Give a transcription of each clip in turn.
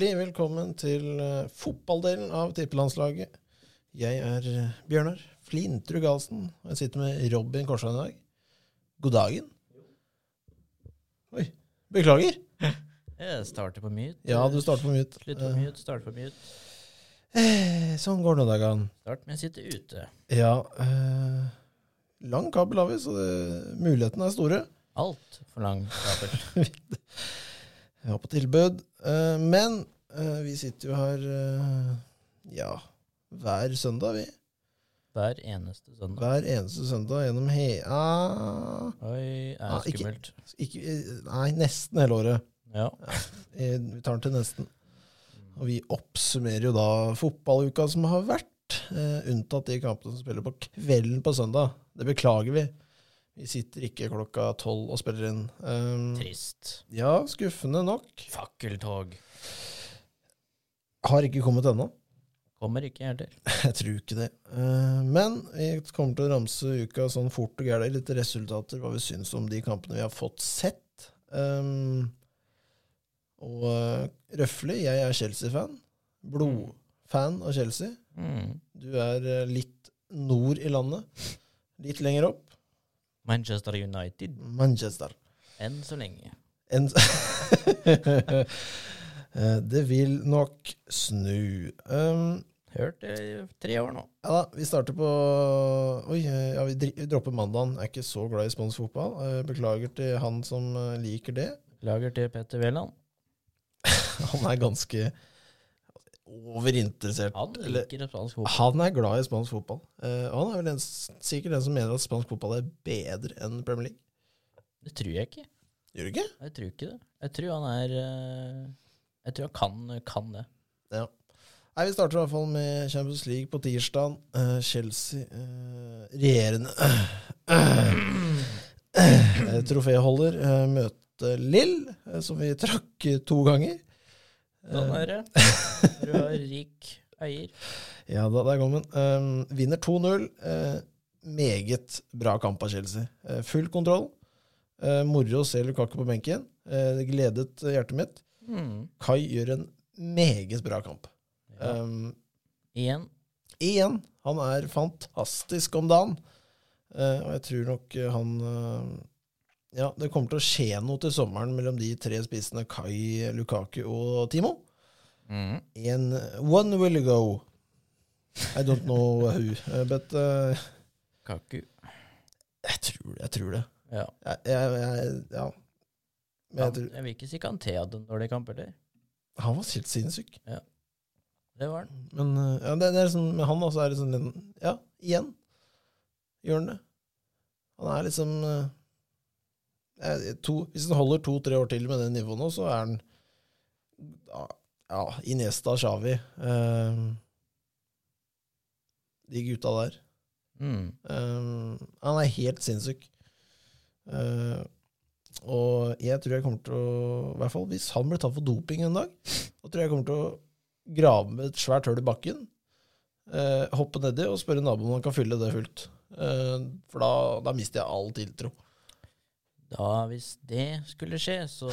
Hjertelig velkommen til eh, fotballdelen av tippelandslaget. Jeg er eh, Bjørnar Flintrud Galsen, og jeg sitter med Robin Korsand i dag. God dagen. Oi, beklager. Jeg starter på mute. Ja, du starter på mute. Slutter på mute, starter på mute. Eh, sånn går nå dagene. Start med å sitte ute. Ja, eh, lang kabel har vi, så det, mulighetene er store. Altfor lang kabel. Jeg har på tilbud. Eh, men eh, vi sitter jo her eh, ja, hver søndag, vi. Hver eneste søndag. Hver eneste søndag gjennom he... Ah, Oi, er Ah, det ikke- skummelt. ikke, nei, nesten hele året. Ja. Vi tar den til nesten. Og vi oppsummerer jo da fotballuka som har vært, eh, unntatt de kampene som spiller på kvelden på søndag. Det beklager vi. Vi sitter ikke klokka tolv og spiller inn. Um, Trist. ja, skuffende nok. Fakkeltog. Har ikke kommet ennå. Kommer ikke heller. Jeg tror ikke det. Uh, Men vi kommer til å ramse uka sånn fort og gæli. Litt resultater, hva vi syns om de kampene vi har fått sett. Um, og uh, røftlig, jeg er Chelsea-fan. Blodfan av Chelsea. Mm. Du er eh, litt nord i landet. Litt lenger opp. Manchester United. Manchester. Enn så lenge. Enn Eh, det vil nok snu. Um, Hørt det i tre år nå. Ja da, vi starter på Oi, eh, ja, vi, dropper mandagen. Jeg er ikke så glad i sponsfotball. Eh, Beklager til han som liker det. Beklager til Petter Wæland. Han er ganske overinteressert. Han liker spansk fotball. han er glad i spansk fotball. Uh, og han er vel den, sikkert den som mener at spansk fotball er bedre enn Premier League. Det tror jeg ikke. Gjør du ikke? Jeg tror ikke det. Jeg tror han er eh, Jeg tror han kan, kan det. Ja. Nei, Vi starter i hvert fall med Champions League på tirsdag. Uh, Chelsea uh, regjerende uh, troféholder møter Lill, som vi trakk to ganger. Sånn Eh, er det. Du har rik eier. Ja da, der kom den. Um, vinner 2-0. Uh, meget bra kamp av Chelsea. Uh, full kontroll. Uh, moro å se Lukaku på benken. Eh, det gledet hjertet mitt. Mm. Kai gjør en meget bra kamp. Ja. Um, Igjen. igjen, han er fantastisk om dagen. Eh, og jeg tror nok eh, han eh, Ja, det kommer til å skje noe til sommeren mellom de tre spissene Kai, Lukaku og Timo. Mm. En one will go. I don't know who, eh, but uh, Kaku. jeg, tror, jeg tror det. Ja. Jeg, jeg, jeg, ja. Men jeg tror, jeg vil ikke si Kanté hadde en dårlig kamp heller. han var helt sinnssyk. Det var han. Men eh, ja, det, det sånn, med han også er det sånn Ja, igjen gjør han det. Han er liksom eh, eh, to, Hvis han holder to-tre år til med det nivået nå, så er han ja, ja Iniesta, Xavi eh, De gutta der. Mm. Eh, han er helt sinnssyk. Eh, og jeg tror jeg kommer til å I hvert fall hvis han blir tatt for doping en dag, da tror jeg jeg kommer til å grave med et svært hull i bakken, eh, hoppe nedi og spørre naboen om han kan fylle det fullt. Eh, for da, da mister jeg all tiltro. Da, hvis det skulle skje, så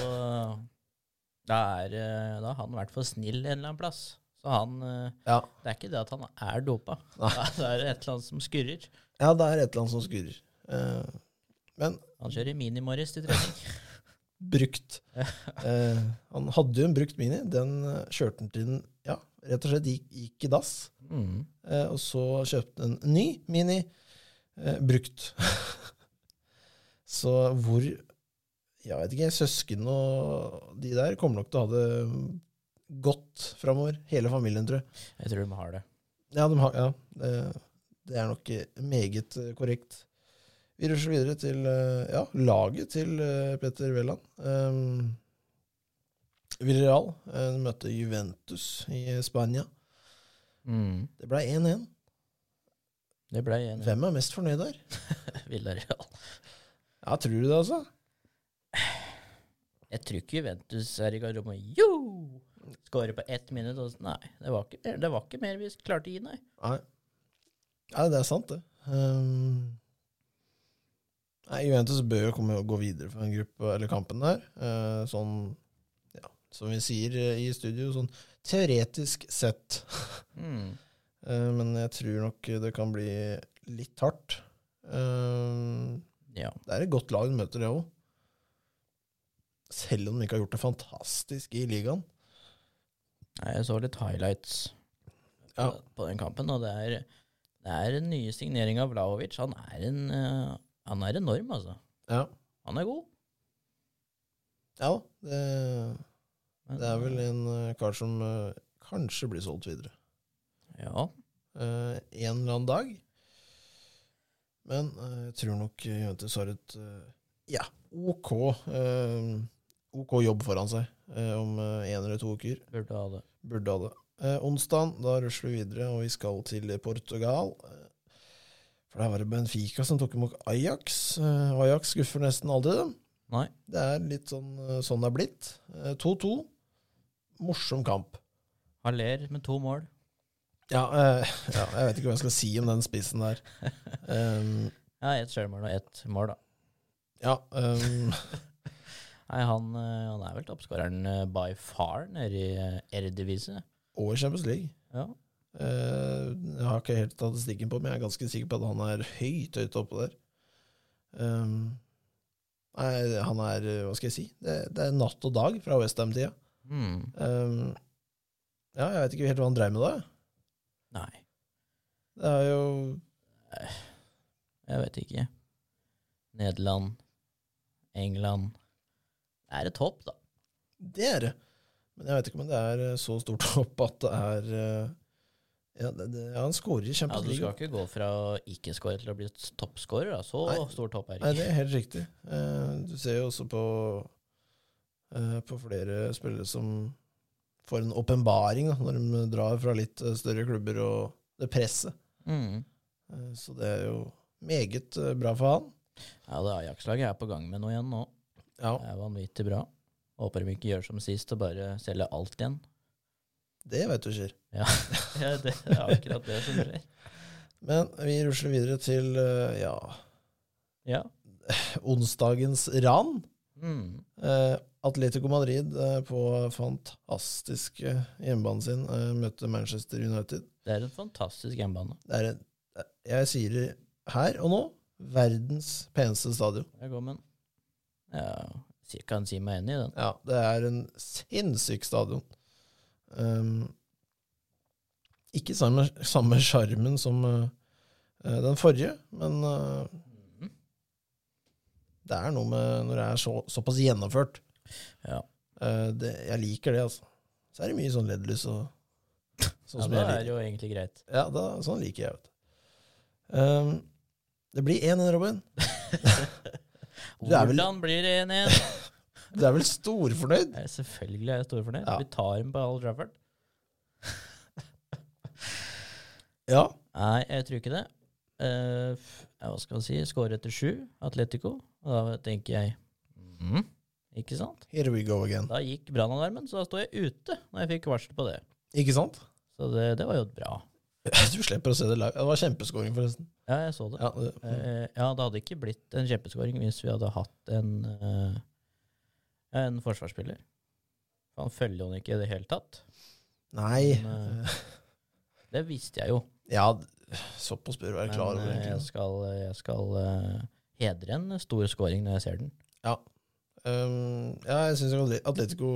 da er, eh, da er han i hvert fall snill en eller annen plass. Så han eh, Ja, Det er ikke det at han er dopa. Nei. Det er et eller annet som skurrer. ja det er et eller annet som skurrer. Uh, men Han kjører Mini-Morris til trening. brukt. uh, han hadde jo en brukt Mini. Den kjørte han til den ja, rett og slett gikk, gikk i dass. Mm. Uh, og så kjøpte han en ny Mini, brukt. Så hvor Jeg vet ikke, søsken og de der kommer nok til å ha det godt framover. Hele familien, tror jeg. Jeg tror de har det. Ja, de har, ja det, det er nok eh, meget eh, korrekt. Vi rusher videre til eh, ja, laget til eh, Petter Wæland. Um, Villarreal uh, møtte Juventus i Spania. Mm. Det ble 1-1. Det ble 1-1. Hvem er mest fornøyd der? Villarreal. Ja, tror du det, altså? Jeg tror ikke Juventus er i garderoben og jo! Skårer på ett minutt. Og, så- nei, det var, ikke det var ikke mer vi klarte å gi, nei. Nei. Nei, det er sant, det. Um, nei, Juventus bør jo komme og gå videre for den gruppe, eller kampen der. Uh, sånn ja, som vi sier eh, i studio, sånn teoretisk sett. Mm. uh, men jeg tror nok det kan bli litt hardt. Eh, Ja. Det er et godt lag de møter, det òg. Selv om de ikke har gjort det fantastisk i ligaen. Jeg så litt highlights på, Ja. på den kampen, og det er, det er en ny signering av Vlaovic. Han er, en, uh, han er enorm, altså. Ja, Han er god. ja det, det er vel en uh, kar som uh, kanskje blir solgt videre. Ja. en eller annen dag. Men eh, jeg tror nok Juventus har et eh, ja, OK, eh, OK jobb foran seg eh, om én eller to uker. Burde ha det. Burde ha det. Eh, onsdag, da rusler vi videre, og vi skal til Portugal. Eh, For der var det Benfica som tok imot Ajax. Eh, Ajax skuffer nesten aldri dem. Nei. Det er litt sånn, eh, sånn det er blitt. Eh, 2-2. Morsom kamp. Haller med to mål. Ja, eh, ja, jeg vet ikke hva jeg skal si om den spissen der. Um, Ja, ett sjølmål og ett mål, da. ja, um, Nei, han, eh, han er vel toppskåreren eh, by far nede i eh, Eredivisie. og i Champions League. Ja. Eh, jeg har ikke helt statistikken på, men jeg er ganske sikker på at han er høyt, høyt oppe der. Um, nei, han er Hva skal jeg si? Det, det er natt og dag fra Westham-tida. Mm. Um, ja, jeg vet ikke helt hva han dreiv med da. Nei, Det er jo jeg vet ikke. Nederland, England Det er et hopp, da. Det er det. Men jeg vet ikke om det er eh, så stort hopp at det er eh, Ja, det, det, ja han skårer i Ja, Du skal ikke gå fra å ikke skåre til å bli toppskårer. Så Nei. stort hopp er det ikke. Nei, det er helt riktig. Uh, du ser jo også på, uh, på flere spillere som får en åpenbaring når de drar fra litt eh, større klubber og det presset. Mm. Eh, så det er jo meget eh, bra for han. Ja, det Ajax-laget er på gang med noe igjen nå. Ja, Det er vanvittig bra. Håper de ikke gjør som sist og bare selger alt igjen. det vet du skjer. Ja, det er akkurat det som skjer. Men vi rusler videre til ja, Ja. onsdagens ran. Mm. Eh, Atletico Madrid eh, på fantastiske hjemmebanen sin eh, møtte Manchester United. Det er en fantastisk hjemmebane. Det er en, jeg sier det her og nå, verdens peneste stadion. Jeg går med den. Ja, kan si meg enig i den. Ja, det er en sinnssyk stadion. Um, ikke samme sjarmen som uh, den forrige, men uh. Det er noe med når det er så, såpass gjennomført. Ja. Uh, det, jeg liker det, altså. Så er det mye sånn LED-lys og sånn ja, som det jeg er liker. jo egentlig greit. Ja, da, sånn liker jeg, vet du. Um, det blir 1-1, Robin. Er vel- Hvordan blir det 1-1? Du er vel storfornøyd? Nei, Selvfølgelig er jeg storfornøyd. Ja. Vi tar dem på Old Trafford. Ja. Nei, jeg tror ikke det. F- ja, hva skal man si? Skåre etter sju, Atletico. Og da tenker jeg mm. Ikke sant? Here we go again. Da gikk brannalarmen, så da står jeg ute når jeg fikk varsel på det. Ikke sant? Så det, det var jo bra. Du slipper å se det live. Det var kjempeskåring, forresten. Ja, jeg så det. Ja, det, Eh, ja, det hadde ikke blitt en kjempeskåring hvis vi hadde hatt en, eh, en forsvarsspiller. For Han følger jo ikke i det hele tatt. nei Men, eh, Det visste jeg jo. Ja, såpass bør du være klar over, eh, jeg skal, jeg skal uh, hedre en stor scoring når jeg ser den. Um, ja, jeg syns Atletico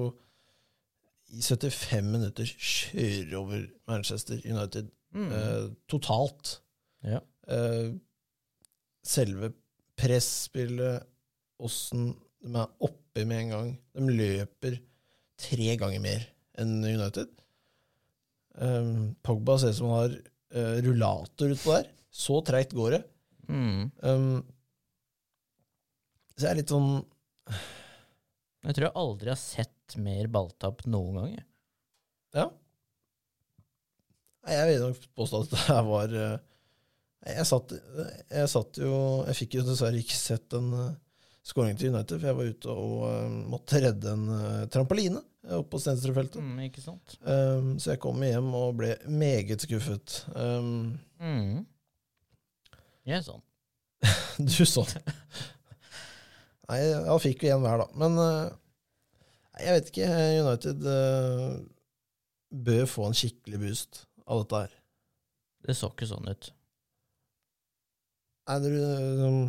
i 75 minutter kjører over Manchester United Mm. uh, totalt. Ja. Uh, selve presspillet, åssen de er oppe med en gang. De løper tre ganger mer enn United. Um, Pogba ser ut som han har eh, rullator utpå der. Så treigt går det. Mm. Um, så jeg er litt sånn Jeg tror jeg aldri har sett mer balltap noen gang. Ja. Nei, Jeg vil nok påstå at det her var eh, jeg satt, jeg satt jo Jeg fikk jo dessverre ikke sett den uh, skåringen til United, for jeg var ute og eh, måtte redde en eh, trampoline eh, oppe på Stenstrudfeltet. Mm, ikke sant? Um, så jeg kom hjem og ble meget skuffet. Um, Mm. Jeg er sånn. du sånn. Nei, da fikk vi én hver, da. Men uh, Jeg vet ikke. eh, United uh, bør få en skikkelig boost av dette her. Det så ikke sånn ut. Nei, eh,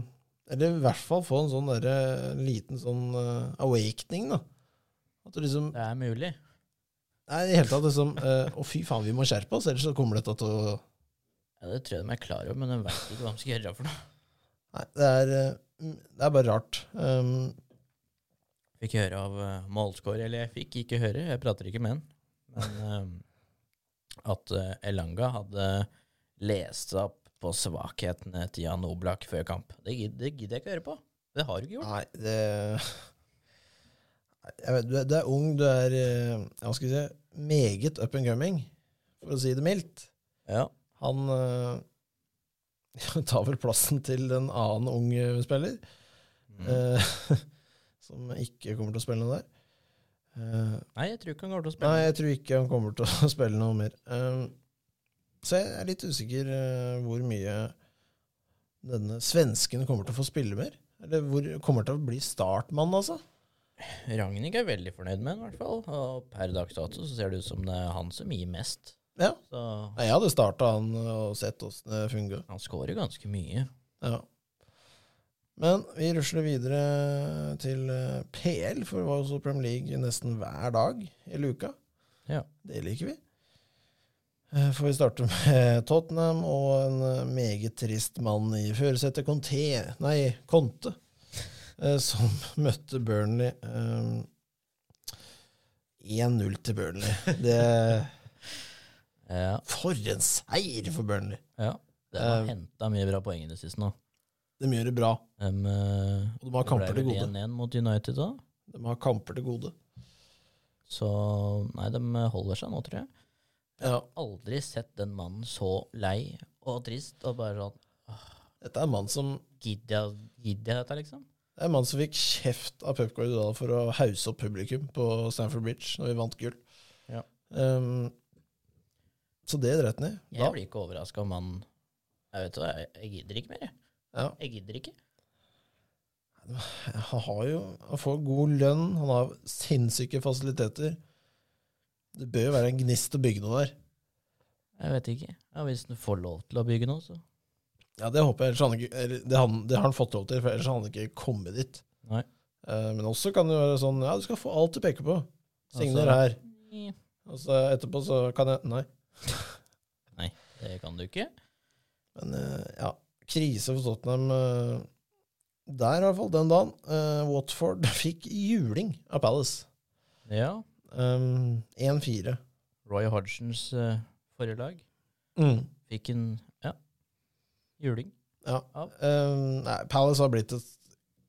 eller i hvert fall få en sånn derre liten sånn uh, awakening, da. At det liksom Det er mulig. Nei, i det hele tatt liksom eh, Å, fy faen, vi må skjerpe oss, ellers så kommer dette til å Ja, Det tror jeg de er klar over, men de vet ikke hva de skal gjøre for noe. Nei, det er, eh, det er bare rart. Um, Fikk høre av uh, eller jeg fikk ikke høre, jeg prater ikke med han, men eh, at eh, Elanga hadde lest seg opp på svakhetene til Jan Oblak før kamp. Det gidder, det gidder jeg ikke høre på. Det har du ikke gjort. Nei, det vet, du, er, du er ung, du er eh, hva skal vi si, meget up and coming, for å si det mildt. Ja. Han eh, tar vel plassen til en annen ung spiller, Mm. eh, som ikke kommer til å spille noe der. Uh, Nei, jeg tror ikke han kommer til å spille. nei, jeg tror ikke han kommer til å spille noe mer. Eh, så jeg er litt usikker uh, hvor mye denne svensken kommer til å få spille mer. Eller hvor kommer til å bli startmann, altså. Ragnhild er veldig fornøyd med den, i hvert fall. Og per dags dato så ser det ut som det er han som gir mest. Ja. Så Jeg hadde starta han og sett åssen det fungerer. han scorer ganske mye. Ja. Men vi rusler videre til eh, PL, for det var jo så Premier League nesten hver dag hele uka. Ja. Det liker vi. Eh, Får vi starte med Tottenham og en eh, meget trist mann i førersetet, Conte, nei, Conte, som møtte Burnley. eh, 1-0 til Burnley. Det, Ja. for en seier for Burnley! ja. De har Eh, henta mye bra poeng i det siste nå. De gjør det bra. Eh, Og de har kamper til gode. 1-1 mot United da. De har kamper til gode. Så nei, de holder seg nå, tror jeg. Ja, Aldri sett den mannen så lei og trist og bare sånn dette er en mann som jeg gidder jeg dette, liksom? En mann som fikk kjeft av Pep Guardiola for å hause opp publikum på Stamford Bridge når vi vant gull. Ja. Um, så det dreit han i. Jeg blir ikke overraska om han Jeg vet hva, jeg, jeg gidder ikke mer, jeg. ja, Jeg gidder ikke. han har jo Han får god lønn, han har sinnssyke fasiliteter. Det bør jo være en gnist å bygge noe der. Jeg vet ikke. Ja, Hvis han får lov til å bygge noe, så Ja, Det håper jeg, ellers han ikke, det, han, det har han fått lov til, for ellers hadde han ikke kommet dit. Nei. Eh, men også kan det være sånn Ja, du skal få alt du peker på. Signer Altså- her. Og så etterpå så kan jeg Nei. nei, Det kan du ikke. Men eh, ja, krise for Tottenham eh, der, i hvert fall, den dagen. Watford fikk juling av Palace. Ja. Um, 1-4. Roy Hodgsons uh, forrige lag Mm. fikk en juling. Ja. Ja. Um, nei, Palace har blitt et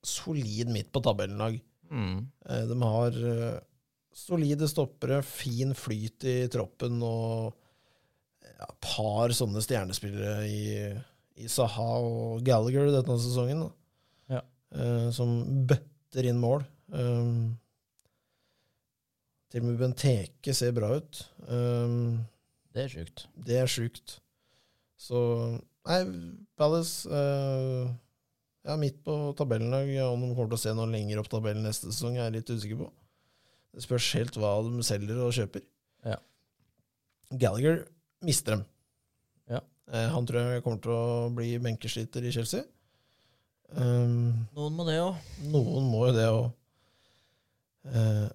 solid midt på tabellen-lag. Mm. Eh, de har eh, solide stoppere, fin flyt i troppen og ja, par sånne stjernespillere i, i Saha og Gallagher denne sesongen. Da. Ja. Uh, som bøtter inn mål. Um, til og med Benteke ser bra ut. Um, Det er sjukt. det er sjukt. Så Nei, Palace uh, Ja, midt på tabellen om de kommer til å se noe lenger opp tabellen neste sesong, jeg er jeg litt usikker på. Det spørs helt hva de selger og kjøper. Ja. Gallagher mister dem. Ja. Uh, han tror jeg kommer til å bli benkesliter i Chelsea. Um, Noen må det òg. noen må jo det òg. Uh,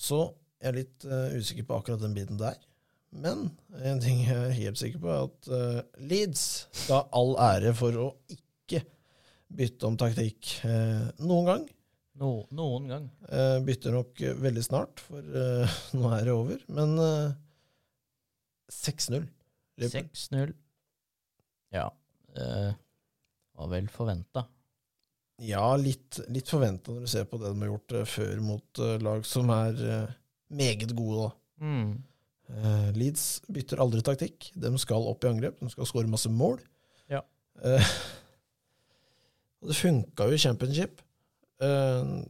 så jeg er litt eh, usikker på akkurat den biten der. Men en ting jeg er helt sikker på, er at eh, Leeds skal ha all ære for å ikke bytte om taktikk eh, noen gang. No, noen gang. Eh, bytter nok eh, veldig snart, for eh, nå er det over. Men eh, 6-0. 6-0. Ja. Det var vel forventa. Ja, litt, litt forventa når du ser på det de har gjort eh, før mot eh, lag som er eh, meget gode, da. Mm. Eh, Leeds bytter aldri taktikk. De skal opp i angrep, de skal skåre masse mål. Ja. Uh, det funka jo i championship. Uh,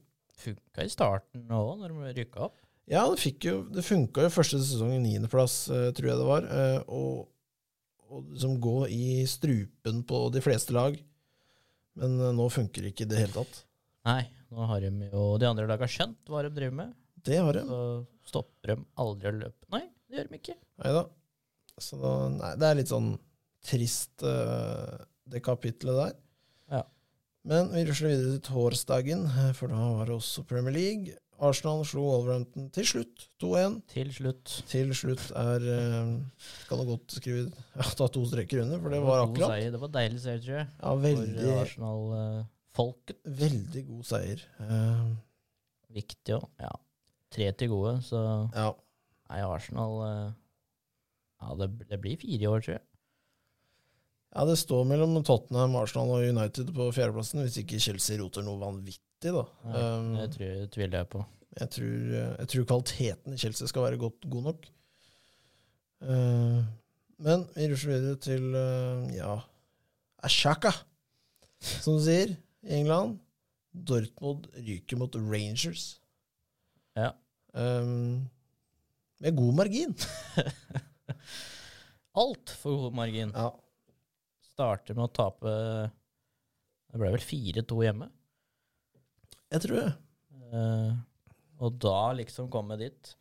Funka i starten òg, når de rykka opp. ja, det, jo, det funka jo første sesong i niendeplass, uh, tror jeg det var. eh, og, og liksom gå i strupen på de fleste lag. Men eh, nå funker det ikke i det hele tatt. Nei, nå har de jo de andre laga skjønt hva de driver med. Det har de. Så stopper de aldri å løpe. Nei, det gjør de ikke. Nei da. Så da, nei, det er litt sånn trist, uh, det kapitlet der. Ja. Men vi rusler videre til torsdagen, eh, for da var det også Premier League. Arsenal slo Wolverhampton til slutt, 2-1. Til slutt. Til slutt er uh, Kan du godt skrive ja, ta to streker under, for det var God akkurat. seier. Det var deilig seier, tror jeg. Ja, For veldig, Arsenal-folket. veldig god seier. Uh, Viktig òg. Ja. Tre til gode, så ja. Nei, Arsenal eh, Ja, det, det blir fire i år, tror jeg. ja, det står mellom Tottenham, Arsenal og United på fjerdeplassen, hvis ikke Chelsea roter noe vanvittig, da. Nei, Um, det tror, jeg- tviler jeg på. Jeg tror, jeg tror kvaliteten i Chelsea skal være godt, god nok. Eh, men vi rusler videre til eh, ja Ashaka, som du sier, i England. Dortmund ryker mot Rangers. Ja. Um, med god margin. Altfor god margin. Ja. Starter med å tape Det ble vel 4-2 hjemme. Jeg tror det. Uh, og da liksom komme dit,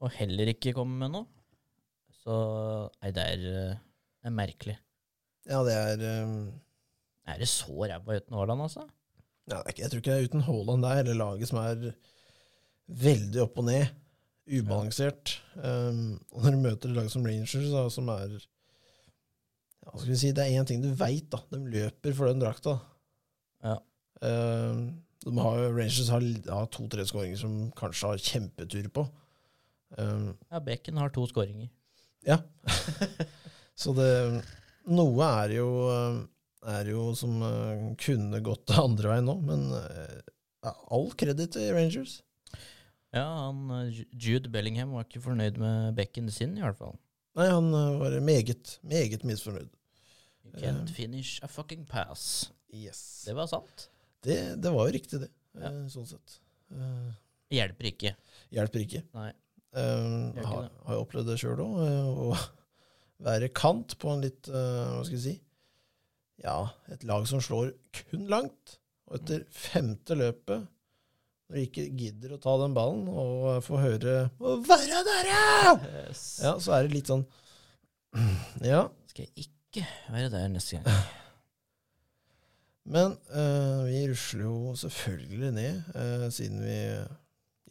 og heller ikke komme med noe. Så Nei, det er, eh, det er merkelig. Ja, det er um, Er det så ræva uten Haaland, altså? ja, Jeg tror ikke det er uten Haaland det er hele laget som er veldig opp og ned. Ubalansert. Um, og når du møter et lag som Rangers, da, som er ja, skal vi si, Det er én ting du veit, da. De løper for den drakta. Ja. Um, de har, Rangers har, har to-tre skåringer som kanskje har kjempetur på. Um, Ja, Bekken har to skåringer. ja. Så det Noe er jo, er jo som uh, kunne gått andre veien nå, men uh, all kreditt til Rangers. Ja, han, eh, Jude Bellingham var ikke fornøyd med bekken sin, i hvert fall. Nei, han uh, var meget, meget misfornøyd. You can't Eh. finish a fucking pass. Yes. Det var sant. Det, det var jo riktig, det. Ja. eh, Sånn sett. Hjelper ikke. hjelper ikke. Nei. Um, har, har jo opplevd det sjøl òg, å være kant på en litt uh, Hva skal jeg si Ja, et lag som slår kun langt. Og etter femte løpet, når de ikke gidder å ta den ballen og få høre 'Å være der, ja!' Yes. ja, så er det litt sånn Ja. Skal jeg ikke være der neste gang. Men eh, vi rusler jo selvfølgelig ned, eh, siden vi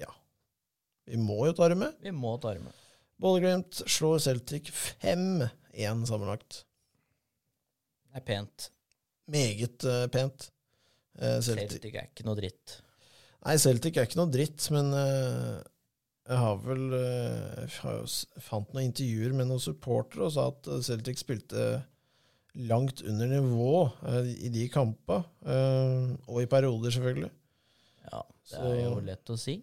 Ja. Vi må jo ta det med. Vi må ta det med. Bodø-Glimt slår Celtic 5-1 sammenlagt. Det er pent. Meget uh, pent. Uh, Celtic. Celtic er ikke noe dritt. Nei, Celtic er ikke noe dritt, men eh, jeg har vel eh, jeg fant noen intervjuer med noen supportere og sa at eh, Celtic spilte langt under nivå i de kampene. og i perioder, selvfølgelig. Ja, det er jo lett å si.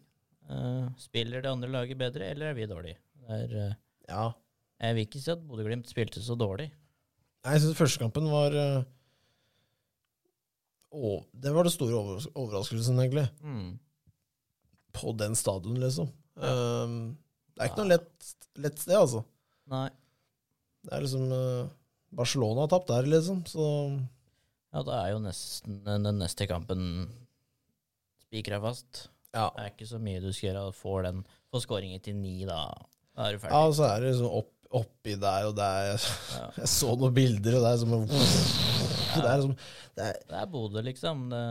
Spiller det andre laget bedre, eller er vi dårlige? Er, Ja. jeg vil ikke si at Bodø-Glimt spilte så dårlig. Nei, Jeg syns første kampen var eh, å, Det var det store overras overraskelsen, egentlig. Mm. På den stadion, liksom. Um, det er ikke Ja. noe lett, lett sted, altså. Nei. Det er liksom uh, Barcelona har tapt der, liksom. Så Ja, da er jo nesten den neste kampen spikra fast. ja. Det er ikke så mye du skal gjøre. Får den på skåringer til ni, da, da er du ja, og så er det liksom opp, oppi der, og der. Jeg, Ja. Jeg så noen bilder, og det er som en- Det er liksom det er, Det er Bodø, liksom. Det,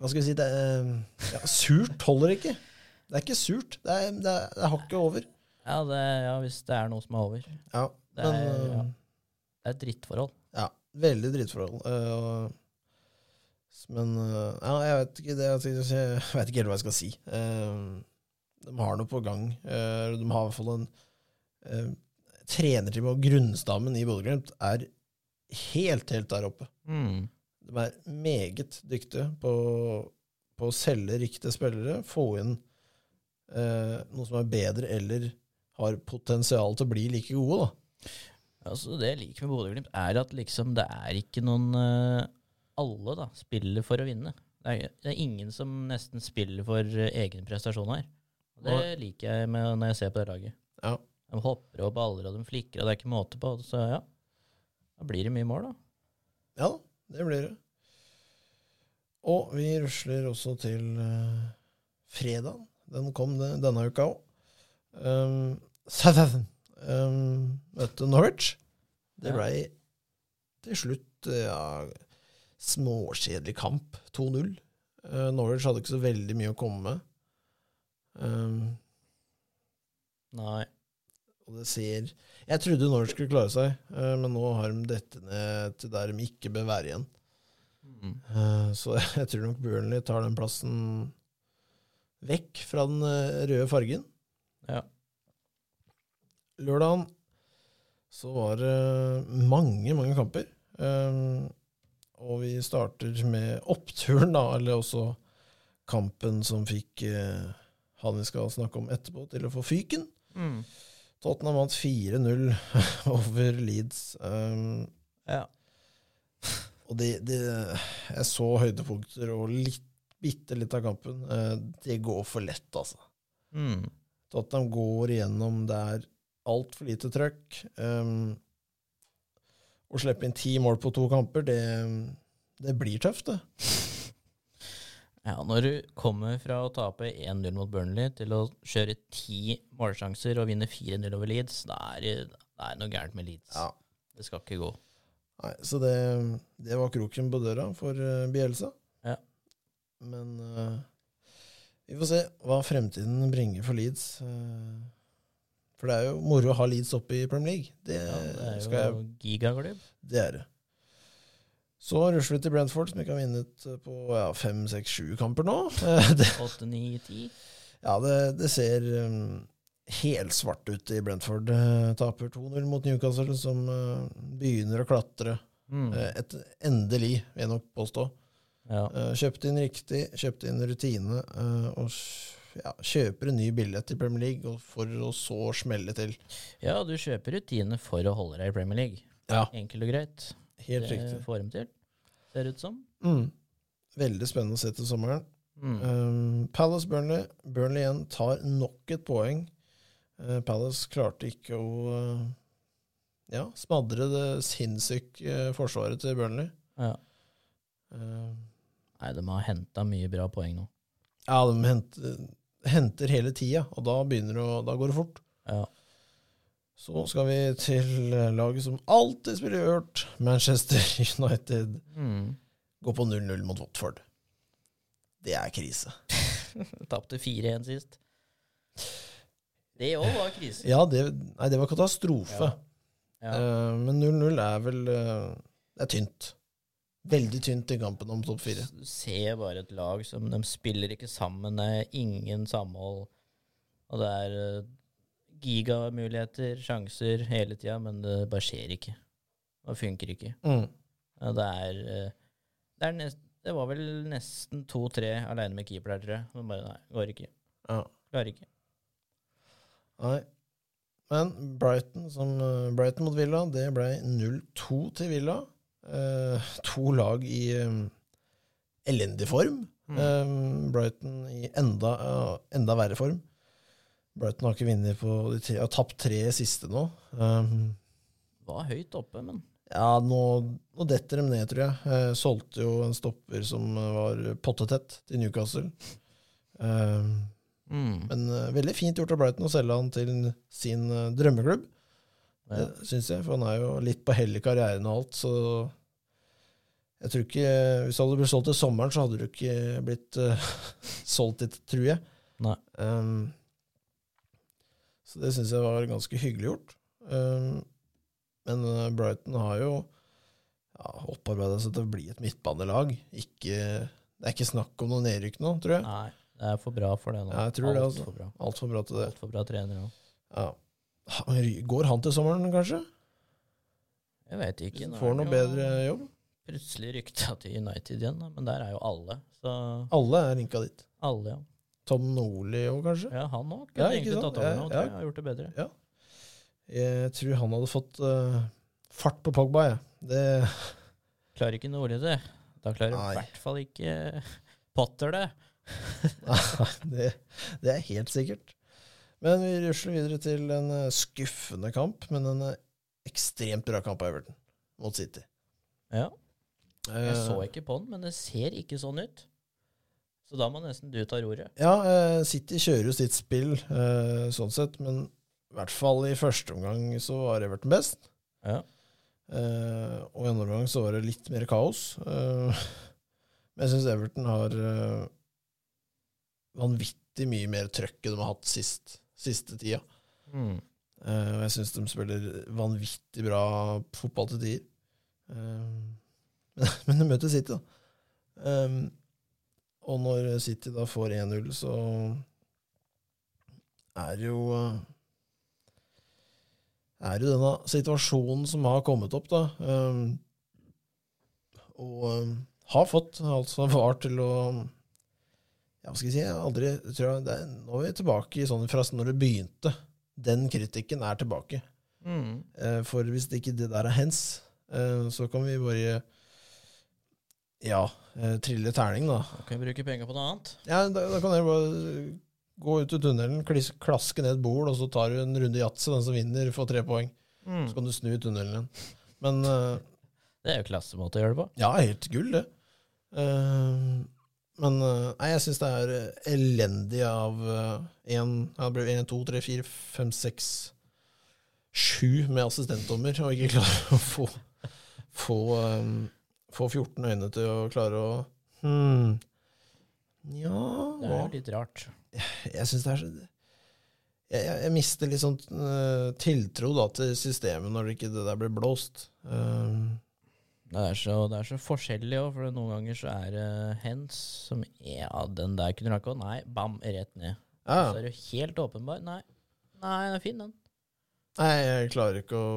Hva skal vi si det er, ja, Surt holder ikke. Det er ikke surt. Det er, det er, er hakket over. ja, det, ja, hvis det er noe som er over. Ja, Det men er- eh, ja. Det er et drittforhold. Ja, veldig drittforhold. Uh, men uh, ja, jeg vet ikke det jeg, jeg vet ikke helt hva jeg skal si. Uh, de har noe på gang. Eh, de har i hvert fall en trenerteam, og grunnstammen i Bodø-Glimt er helt, helt der oppe. Mm. De er meget dyktige på, på å selge riktige spillere, få inn eh, noe som er bedre eller har potensial til å bli like gode, da. Altså, det jeg liker med Bodø-Glimt, er at liksom det er ikke noen uh, Alle da spiller for å vinne. Det er, det er ingen som nesten spiller for uh, egen prestasjon her. Og Det liker jeg med, når jeg ser på det laget. Ja. De hopper og baller, og de flikker, og det er ikke måte på. Så ja, da blir det mye mål, da. Ja det blir det. Og vi rusler også til uh, fredag. Den kom det, denne uka òg. Um, Southampton um, møtte Norwich. Det Ja. blei til slutt ja, småkjedelig kamp. 2-0. Uh, Norwich hadde ikke så veldig mye å komme med. Um, Nei. Og det ser Jeg trodde Norwich skulle klare seg, uh, men nå har de dette ned til der de ikke bør være igjen. Mm. Uh, så jeg tror nok Burnley tar den plassen vekk fra den uh, røde fargen. Ja. Lørdagen så var det mange, mange kamper. Og vi starter med oppturen, da, eller også kampen som fikk han vi skal snakke om etterpå, til å få fyken. Mm. Tottenham vant 4-0 over Leeds. Um, Ja. og det, de, Jeg så høydepunkter og litt, bitte litt av kampen. Uh, det går for lett, altså. Mm. Tottenham går igjennom det er altfor lite trøkk. Um, å slippe inn ti mål på to kamper, det, det blir tøft, det. Ja, når du kommer fra å tape 1-0 mot Burnley til å kjøre ti målsjanser og vinne 4-0 over Leeds, da er det det er noe gærent med Leeds. Ja. Det skal ikke gå. Nei, så det, det var kroken på døra for uh, Bielsa. Ja. Men uh, vi får se hva fremtiden bringer for Leeds. Uh, for det er jo moro å ha Leeds oppe i Premier League. Det, Ja, det er skal jeg jo gigaklubb. Det er det. Så rusler vi til Brentford, som ikke har vunnet på ja, fem, seks, sju kamper nå. Åtte, ni, 8, 9, 10. ja, det, det ser um, helsvart ut i Brentford. Eh, taper 2-0 mot Newcastle, som uh, begynner å klatre. Mm. Eh, et, endelig, vil jeg nok påstå. Ja. Uh, kjøpte inn riktig, kjøpte inn rutine, uh, og ja, kjøper en ny billett til Premier League og for å så smelle til. ja, du kjøper rutine for å holde deg i Premier League. Ja, Enkelt og greit. Helt det riktig. får dem til, ser det ut som. Mm. Veldig spennende å se til sommeren. Mm. Um, Palace Burnley. Burnley igjen tar nok et poeng. Uh, Palace klarte ikke å uh, ja, smadre det sinnssyke uh, forsvaret til Burnley. Ja. Uh, Nei, de har henta mye bra poeng nå. ja, de henter, henter hele tida, og da, å, da går det fort. Ja. Så skal vi til uh, laget som alltid spiller ørt, Manchester United. Mm. Gå på 0-0 mot Watford. Det er krise. Tapte 4-1 sist. Det òg var krise. Ja, det, nei, det var katastrofe. Ja. Eh, men 0-0 er vel uh, Det er tynt. Veldig tynt i kampen om topp fire. Du ser bare et lag som De spiller ikke sammen, det er ingen samhold. Og det er eh, gigamuligheter, sjanser hele tida, men det bare skjer ikke. Det funker ikke. Mm. Det er eh, det, er nest, det var vel nesten to-tre aleine med keeper der, tror jeg. Men bare nei, går ikke. Ja. Klarer ikke. Nei. Men Brighton, som, eh, Brighton mot Villa, det ble 0-2 til Villa. Eh, to lag i um, elendig form. Mm. Eh, Brighton i enda, uh, enda verre form. Brighton har ikke vunnet på de tre, har tapt tre siste nå. Um, Var høyt oppe, men ja, nå, nå detter de ned, tror jeg. Eh, solgte jo en stopper som var pottetett til Newcastle. Um, mm. men uh, veldig fint gjort av Brighton å selge han til sin uh, drømmeklubb. ja. Syns jeg, for han er jo litt på hell i karrieren og alt, så jeg tror ikke Hvis det hadde blitt solgt til sommeren, så hadde du ikke blitt uh, solgt dit, tror jeg. Nei. Um, så det syns jeg var ganske hyggelig gjort. Um, men eh, Brighton har jo ja, opparbeida seg til å bli et midtbanelag. Ikke, det er ikke snakk om noe nedrykk nå, tror jeg. Nei, det er for bra for det nå. Ja, jeg tror det, Alt altså. for bra. Alt for bra til det. Altfor bra trener òg. Ja. Går han til sommeren, kanskje? Jeg vet ikke. nå Får det noe bedre jobb? Plutselig rykta til United igjen, men der er jo alle. Så Alle er linka dit. alle, ja. Tom Nordli òg, kanskje? Ja, han òg kunne ja, egentlig sant? tatt over nå. ja. Tror jeg har gjort det bedre. Jeg tror han hadde fått uh, fart på Pogba, jeg. Det Klarer ikke Nordli det, da klarer Nei. i hvert fall ikke Potter det. det, det er helt sikkert. Men vi rusler videre til en eh, skuffende kamp, men en eh, ekstremt bra kamp av Everton mot City. Ja, jeg så ikke på den, men det ser ikke sånn ut. Så da må nesten du ta roret. Ja, eh, City kjører jo sitt spill eh, sånn sett, men i hvert fall i første omgang så var Everton best. Ja. Eh, og i andre omgang så var det litt mer kaos. Eh, men jeg syns Everton har vanvittig mye mer trøkk enn de har hatt sist, siste tida. Mm. Eh, og jeg syns de spiller vanvittig bra fotball til tider. Eh, men de møter City, da. Eh, og når City da får 1-0, så er det jo eh, er jo denne situasjonen som har kommet opp, da. Um, og um, har fått altså VAR til å Ja, hva skal jeg si? Jeg aldri tror jeg, det er, Nå er vi tilbake i sånn fra når det begynte. Den kritikken er tilbake. Mm. Eh, for hvis det ikke det der er hens, eh, så kan vi bare ja, eh, trille terning, da. Da kan bruke penger på noe annet. Ja, da, da kan dere bare gå ut i tunnelen, klis, klaske ned et bord, og så tar du en runde yatzy. Den som vinner, får tre poeng. Så kan du snu i tunnelen igjen. Men uh, Det er jo klassemåte å gjøre det på. ja, helt gull, det. Uh, men uh, nei, jeg syns det er eh, elendig av én uh, Det ble 1, 2, 3, 4, 5, 6, 7 med assistentdommer, og ikke klarer å få, få, eh, få 14 øyne til å klare å hmm, Ja Det er litt rart. Jeg syns det er så jeg, jeg, jeg mister litt sånn uh, tiltro da, til systemet når det ikke det der blir blåst. Um. Det er så, det er så forskjellig òg, for noen ganger så er det hens som Ja, den der kunne du ikke Nei, bam, rett ned. ja, Så er det helt åpenbar. Nei, nei, den er fin, den. Nei, jeg klarer ikke å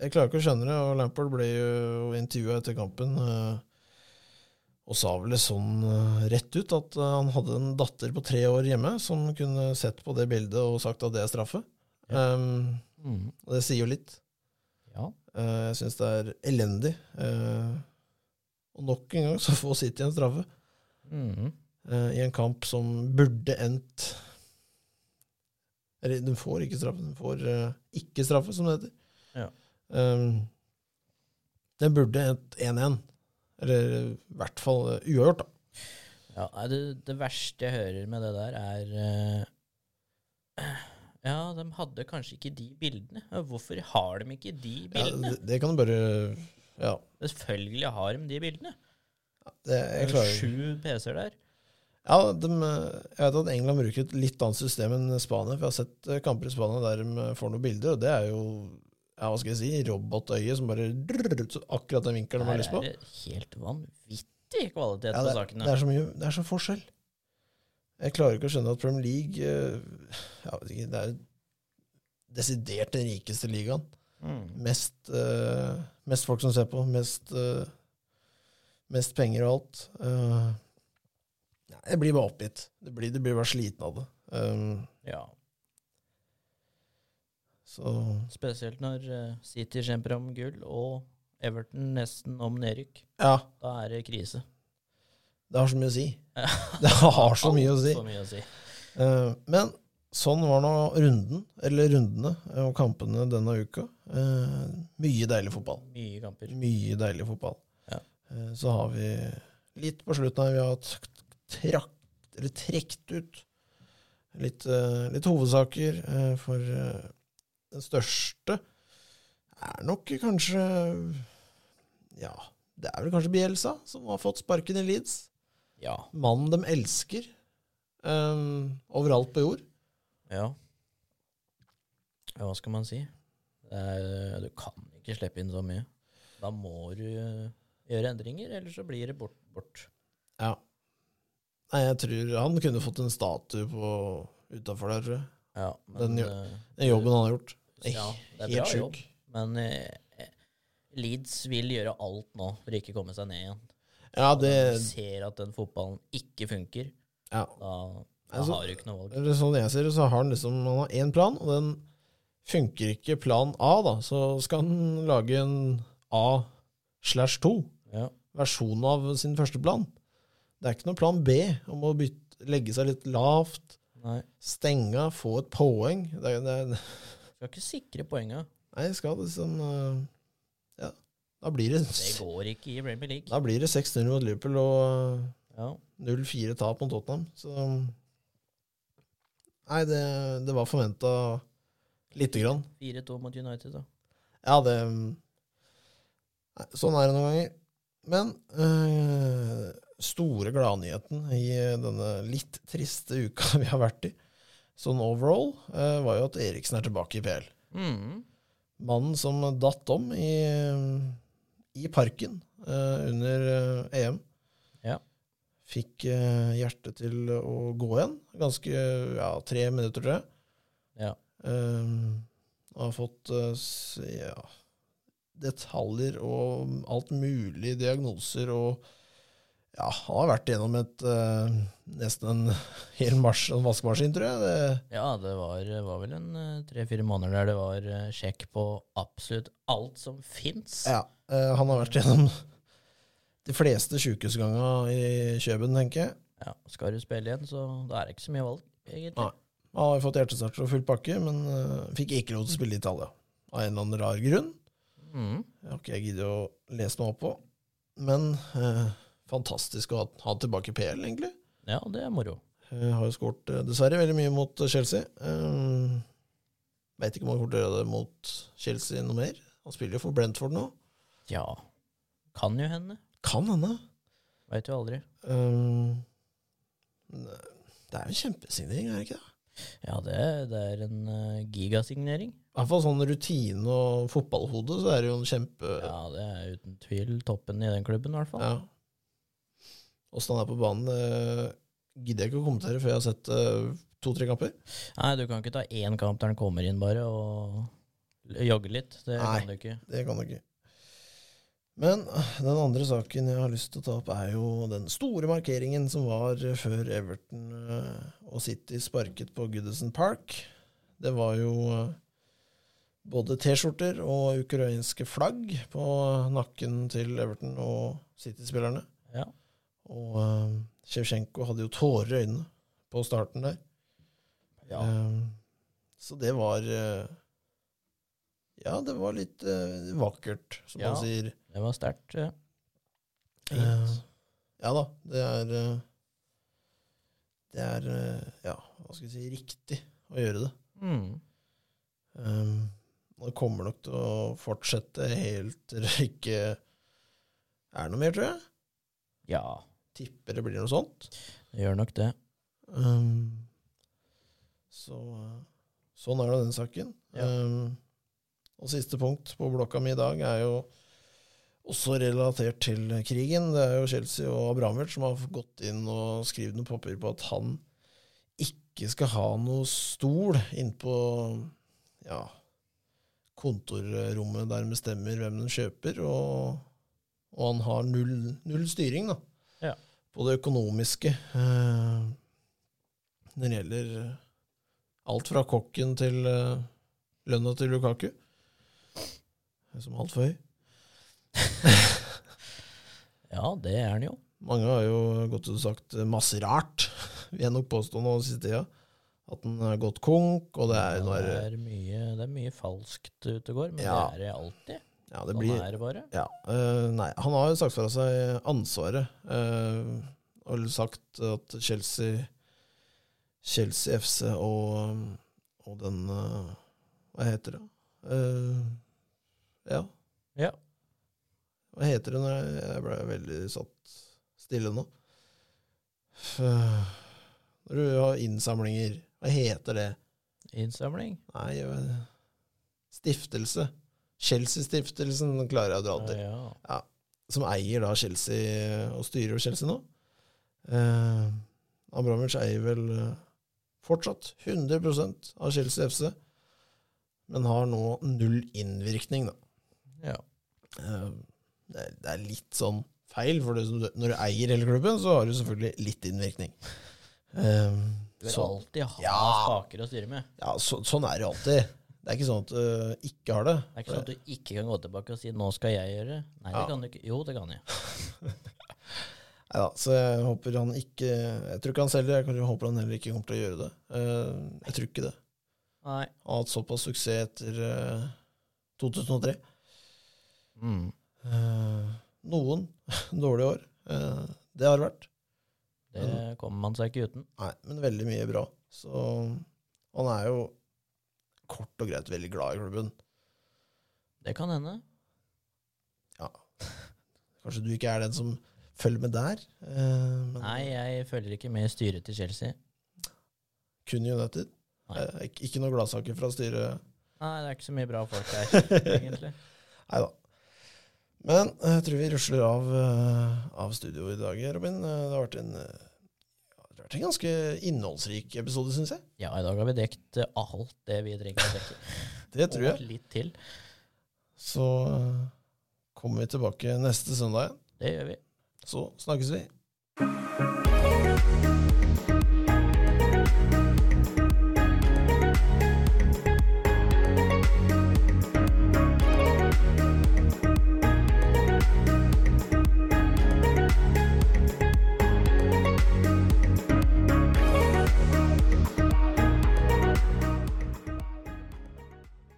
Jeg klarer ikke å skjønne det. Og Lampard ble jo intervjua etter kampen eh, og sa vel det sånn eh, rett ut at eh, han hadde en datter på tre år hjemme som kunne sett på det bildet og sagt at det er straffe. Ja. Um, Mm. og det sier jo litt. Ja. Uh, jeg syns det er elendig. Uh, og nok en gang så får City en straffe Mm. Uh, i en kamp som burde endt Eller, den får ikke straffe, den får ikke straffe, som det heter. Ja. Um, den burde et 1-1. Eller i hvert fall uavgjort, da. Ja, det, det verste jeg hører med det der, er eh, Ja, de hadde kanskje ikke de bildene. Hvorfor har de ikke de Ja, bildene? det, det kan du bare Ja. Selvfølgelig har de de bildene. Det, Det jeg er klarer sju PC-er der. Ja, de, jeg vet at England bruker et litt annet system enn Spania. For jeg har sett kamper i Spania der de får noen bilder, og det er jo ja, hva skal jeg si, robotøye som bare drrrr, så akkurat den vinkelen de har lyst på. er det helt vanvittig kvalitet Ja, på sakene. det er så mye, det er så forskjell. Jeg klarer ikke å skjønne at Premier League ja, vet ikke, Det er desidert den rikeste ligaen. Mm. Mest, uh, mest folk som ser på. Mest, uh, mest penger og alt. Uh, jeg blir bare oppgitt. Det blir, det blir bare sliten av det. Um, Ja, så spesielt når eh, City kjemper om gull, og Everton nesten om nedrykk. ja, Da er det krise. det har så mye å si. Det har så mye å si. Så mye å si. Eh, men sånn var nå runden, eller rundene og kampene denne uka. Eh, mye deilig fotball. Mye kamper. Mye deilig fotball. Ja. Eh, så har vi litt på slutten her, vi har trakt, eller trekt ut litt, eh, litt hovedsaker. eh, for eh, den største er nok kanskje Ja, det er vel kanskje Bielsa som har fått sparken i Leeds. Ja. Mannen de elsker um, overalt på jord. Ja. ja. Hva skal man si? Er, du kan ikke slippe inn så mye. Da må du eh, gjøre endringer, ellers så blir det bort. bort. Ja. Nei, jeg tror han kunne fått en statue på utafor der, tror jeg. Ja, men gjør- eh, Den jobben han har gjort. Ja, det er bra jobb. Men eh, Leeds vil gjøre alt nå for å ikke komme seg ned igjen. Ja, det Når de ser at den fotballen ikke funker, ja. da, da Altså, har du ikke noe valg. Sånn jeg ser det, så har han liksom Han har én plan, og den funker ikke plan A, da. Så skal han lage en A slash 2, Ja. versjon av sin første plan. Det er ikke noe plan B om å bytte, legge seg litt lavt, Nei, stenge, få et poeng. Det det skal ikke sikre poenga. nei, skal liksom Ja, da blir det Det går ikke i Premier League. Da blir det 6-0 mot Liverpool, og Ja. 0-4 tap mot Tottenham. Så Nei, det, det var forventa lite grann. 4-2 mot United, da. Ja, det nei, Sånn er det noen ganger. Men øh, store gladnyheten i denne litt triste uka vi har vært i, sånn overall, øh, var jo at Eriksen er tilbake i PL. Mm. Mannen som datt om i, i parken øh, under EM. Ja. Fikk hjertet til å gå igjen. Ganske ja, tre minutter, tror jeg. Ja. Um, har fått ja, detaljer og alt mulig diagnoser og ja, han har vært gjennom et uh, nesten en hel mars, en vaskemaskin, tror jeg. Det, Ja, det var, var vel en eh, tre-fire måneder der det var uh, sjekk på absolutt alt som fins. ja, uh, han har vært gjennom de fleste sjukehusganga i Kjøben, tenker jeg. Ja, skal du spille igjen, så da er det ikke så mye valg, egentlig. Nei. Han har fått hjertestarter og full pakke, men fikk ikke lov til å spille i Italia. Av en eller annen rar grunn. Mm. Jeg har ikke giddet å lese meg opp på. Men fantastisk å ha ha tilbake PL, egentlig. Ja, det er moro. Jeg har jo skåret eh, dessverre veldig mye mot eh, Chelsea. Um, Veit ikke om han kommer til å gjøre det mot Chelsea noe mer. Han spiller jo for Brentford nå. Ja, kan jo hende. Kan hende. Veit jo aldri. Um, det er jo en kjempesignering, er det ikke det? Ja, det, det er en uh, gigasignering. I hvert fall sånn rutine og fotballhode, så er det jo en kjempe... Ja, det er uten tvil toppen i den klubben, i hvert fall. Ja. Åssen han er på banen, det gidder jeg ikke å kommentere før jeg har sett eh, to-tre kamper. Nei, du kan ikke ta én kamp der han kommer inn, bare, og jogge litt. Det Nei. kan du ikke. Det kan du ikke. Men den andre saken jeg har lyst til å ta opp, er jo den store markeringen som var før Everton eh, og City sparket på Goodison Park. Det var jo eh, både T-skjorter og ukrainske flagg på nakken til Everton og City-spillerne. Ja. Og uh, hadde jo tårer i øynene på starten der. Ja. Eh, så det var uh, Ja, det var litt vakkert, som Ja. man sier. Det var sterkt. Ja. Ja da, det er Det er Ja, hva skal jeg si riktig å gjøre det. Mm. Um, det kommer nok til å fortsette helt til det ikke er noe mer, tror jeg. ja, Tipper det blir noe sånt. det gjør nok det. Um, så sånn er det den saken. Ja. Um, og siste punkt på blokka mi i dag er jo også relatert til krigen. Det er jo Chelsea og Abramovic som har gått inn og skrevet noen papir på at han ikke skal ha noe stol innpå ja, kontorrommet der bestemmer hvem den kjøper, og, og han har null, null styring da. På det økonomiske eh, når det gjelder alt fra kokken til eh, lønna til Lukaku, som er altfor høy. Ja, det er han jo. Mange har jo godt og sagt masse rart, vil jeg nok påstå nå siste tida. At den har gått konk, og det er Ja, det, er mye, det er mye falskt ute og går, men Ja. det er det alltid. Ja, det Sånn er det bare. Ja, uh, nei, han har jo sagt fra seg ansvaret, uh, og sagt at Chelsea Chelsea FC og, og den uh, Hva heter det? Ja, Ja. hva heter det når jeg, ble veldig satt stille nå? Når du har innsamlinger, hva heter det? Innsamling. Nei, stiftelse. Chelsea-stiftelsen klarer jeg å dra det til Ja, som eier da Chelsea og styrer Chelsea nå. Eh, Abramovic eier vel eh, fortsatt 100% av Chelsea FC, men har nå null innvirkning, da. ja. Eh, det, er, det er litt sånn feil, for det, når du eier hele klubben, så har du selvfølgelig litt innvirkning. Eh, Du vil så, alltid ha Ja. spaker å styre med. ja, så, sånn er det alltid. Det er ikke sånn at du ikke har det. Det er ikke sånn at du ikke kan gå tilbake og si 'nå skal jeg gjøre'. Nei, det Ja. kan du ikke. Jo, det kan jeg. Neida, så jeg håper han ikke Jeg tror ikke han selger, jeg kanskje håper han heller ikke kommer til å gjøre det. Eh, Jeg tror ikke det. Nei. Han har hatt såpass suksess etter eh, 2003. Mm. Eh, Noen dårlige år. eh, Det har det vært. Det kommer man seg ikke uten. Nei, men veldig mye bra. Så han er jo kort og greit veldig glad i klubben. Det kan hende. Ja. Kanskje du ikke er den som følger med der? eh, Nei, jeg følger ikke med i styret til Chelsea. kun United. Eh, ikke, noen noe gladsaker fra styret. Nei, det er ikke så mye bra folk her, egentlig. Nei da. Men eh, jeg tror vi rusler av, av studio i dag, Robin. Det har vært en, eh, ja, det har vært en ganske innholdsrik episode, syns jeg. Ja, i dag har vi dekt eh, alt det vi trenger å dekke. Det tror jeg. Og litt til. Så eh, kommer vi tilbake neste søndag igjen. Det gjør vi. Så snakkes vi.